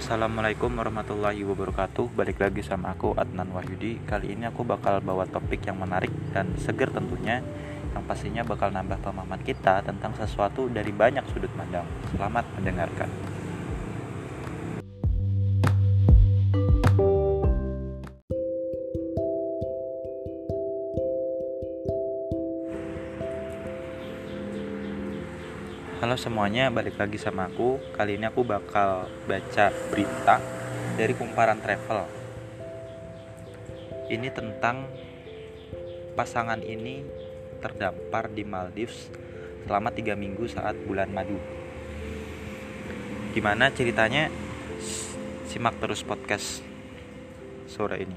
Assalamualaikum warahmatullahi wabarakatuh. Balik lagi sama aku Adnan Wahyudi. Kali ini aku bakal bawa topik yang menarik dan seger tentunya Yang pastinya bakal nambah pemahaman kita tentang sesuatu dari banyak sudut pandang. Selamat mendengarkan Halo semuanya, balik lagi sama aku. Kali ini aku bakal baca berita dari kumparan travel. Ini tentang pasangan ini terdampar di Maldives selama tiga minggu saat bulan madu. Gimana ceritanya? Simak terus podcast sore ini.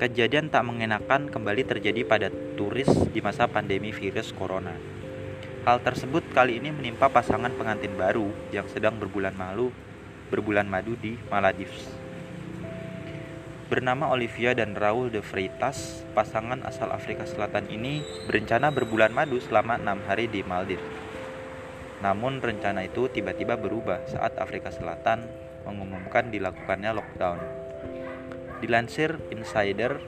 Kejadian tak mengenakan kembali terjadi pada turis di masa pandemi virus corona. Hal tersebut kali ini menimpa pasangan pengantin baru yang sedang berbulan malu berbulan madu di Maldives. Bernama Olivia dan Raul de Freitas, pasangan asal Afrika Selatan ini berencana berbulan madu selama enam hari di Maldives. Namun rencana itu tiba-tiba berubah saat Afrika Selatan mengumumkan dilakukannya lockdown. Dilansir Insider,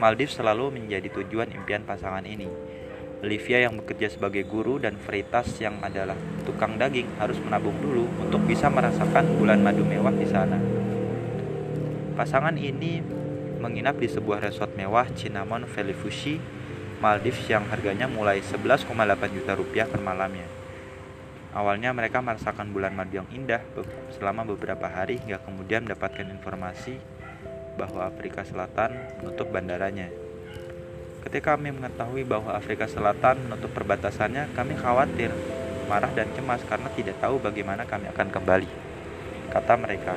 Maldives selalu menjadi tujuan impian pasangan ini Olivia yang bekerja sebagai guru dan Veritas yang adalah tukang daging harus menabung dulu untuk bisa merasakan bulan madu mewah di sana. Pasangan ini menginap di sebuah resort mewah Cinnamon Valley Fushi, Maldives yang harganya mulai 11,8 juta rupiah per malamnya. Awalnya mereka merasakan bulan madu yang indah selama beberapa hari hingga kemudian mendapatkan informasi bahwa Afrika Selatan menutup bandaranya. Ketika kami mengetahui bahwa Afrika Selatan menutup perbatasannya, kami khawatir, marah dan cemas karena tidak tahu bagaimana kami akan kembali. Kata mereka.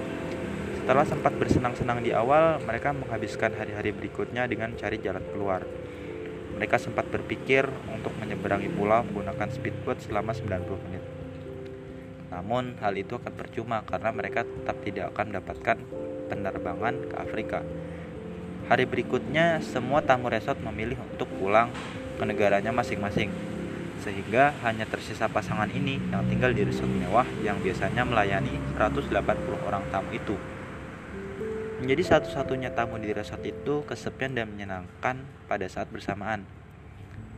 Setelah sempat bersenang-senang di awal, mereka menghabiskan hari-hari berikutnya dengan cari jalan keluar. Mereka sempat berpikir untuk menyeberangi pulau menggunakan speedboat selama 90 menit. Namun, hal itu akan percuma karena mereka tetap tidak akan mendapatkan penerbangan ke Afrika Hari berikutnya, semua tamu resort memilih untuk pulang ke negaranya masing-masing. Sehingga hanya tersisa pasangan ini yang tinggal di resort mewah yang biasanya melayani 180 orang tamu itu. Menjadi satu-satunya tamu di resort itu kesepian dan menyenangkan pada saat bersamaan.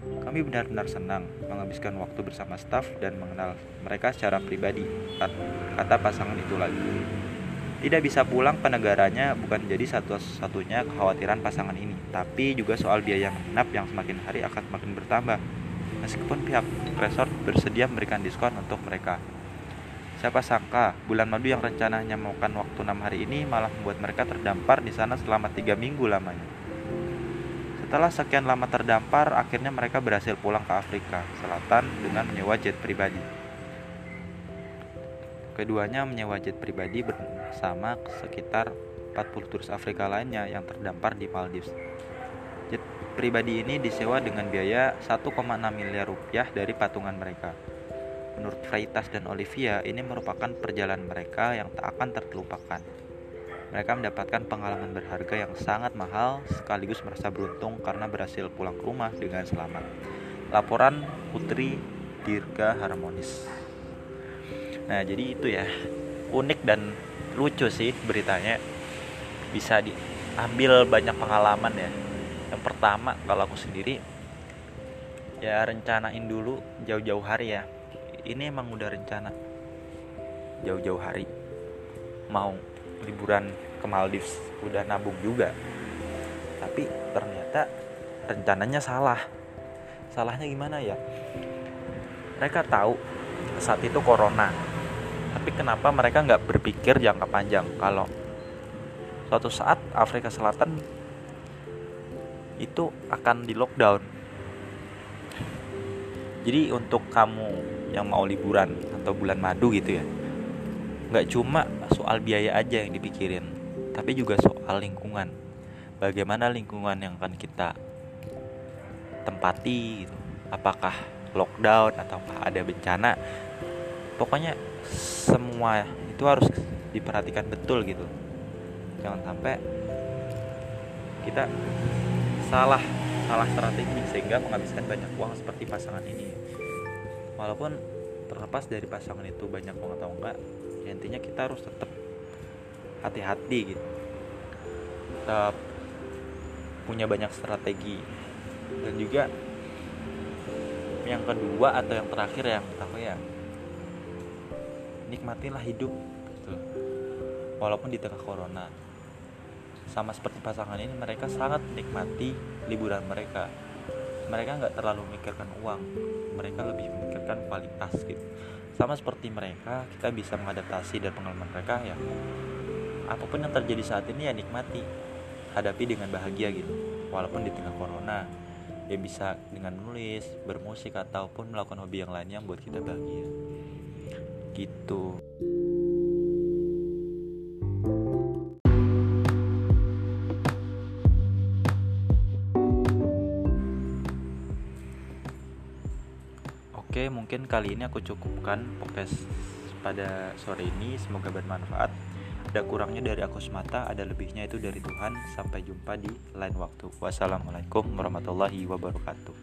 Kami benar-benar senang menghabiskan waktu bersama staf dan mengenal mereka secara pribadi, kata pasangan itu lagi. Tidak bisa pulang ke negaranya bukan jadi satu-satunya kekhawatiran pasangan ini, tapi juga soal biaya menginap yang semakin hari akan semakin bertambah. Meskipun pihak resort bersedia memberikan diskon untuk mereka. Siapa sangka bulan madu yang rencananya memakan waktu enam hari ini malah membuat mereka terdampar di sana selama tiga minggu lamanya. Setelah sekian lama terdampar, akhirnya mereka berhasil pulang ke Afrika Selatan dengan menyewa jet pribadi. Keduanya menyewa jet pribadi bersama sekitar 40 turis Afrika lainnya yang terdampar di Maldives. Jet pribadi ini disewa dengan biaya 1,6 miliar rupiah dari patungan mereka. Menurut Freitas dan Olivia, ini merupakan perjalanan mereka yang tak akan terlupakan. Mereka mendapatkan pengalaman berharga yang sangat mahal sekaligus merasa beruntung karena berhasil pulang ke rumah dengan selamat. Laporan Putri Dirga Harmonis. Nah, jadi itu ya. Unik dan lucu sih beritanya. Bisa diambil banyak pengalaman ya. Yang pertama, kalau aku sendiri ya rencanain dulu jauh-jauh hari ya. Ini emang udah rencana jauh-jauh hari mau liburan ke Maldives udah nabung juga tapi ternyata rencananya salah salahnya gimana ya mereka tahu saat itu corona tapi kenapa mereka nggak berpikir jangka panjang? Kalau suatu saat Afrika Selatan itu akan di lockdown. Jadi untuk kamu yang mau liburan atau bulan madu gitu ya nggak cuma soal biaya aja yang dipikirin tapi juga soal lingkungan. Bagaimana lingkungan yang akan kita tempati gitu? Apakah lockdown atau ada bencana? Pokoknya semua itu harus diperhatikan betul gitu. Jangan sampai kita salah salah strategi sehingga menghabiskan banyak uang seperti pasangan ini. Walaupun terlepas dari pasangan itu banyak banget atau enggak ya intinya kita harus tetap hati-hati gitu. Tetap punya banyak strategi. Dan juga yang kedua atau yang terakhir yang apa ya nikmatilah hidup gitu. walaupun di tengah corona. Sama seperti pasangan ini mereka sangat menikmati liburan mereka. Mereka nggak terlalu memikirkan uang. Mereka lebih memikirkan kualitas gitu. Sama seperti mereka kita bisa mengadaptasi dan pengalaman mereka ya. Apa pun yang terjadi saat ini ya nikmati. Hadapi dengan bahagia gitu. Walaupun di tengah corona ya bisa dengan menulis bermusik ataupun melakukan hobi yang lainnya buat kita bahagia gitu Oke, mungkin kali ini aku cukupkan podcast pada sore ini. Semoga bermanfaat. Ada kurangnya dari aku semata, ada lebihnya itu dari Tuhan. Sampai jumpa di lain waktu. Wassalamualaikum warahmatullahi wabarakatuh.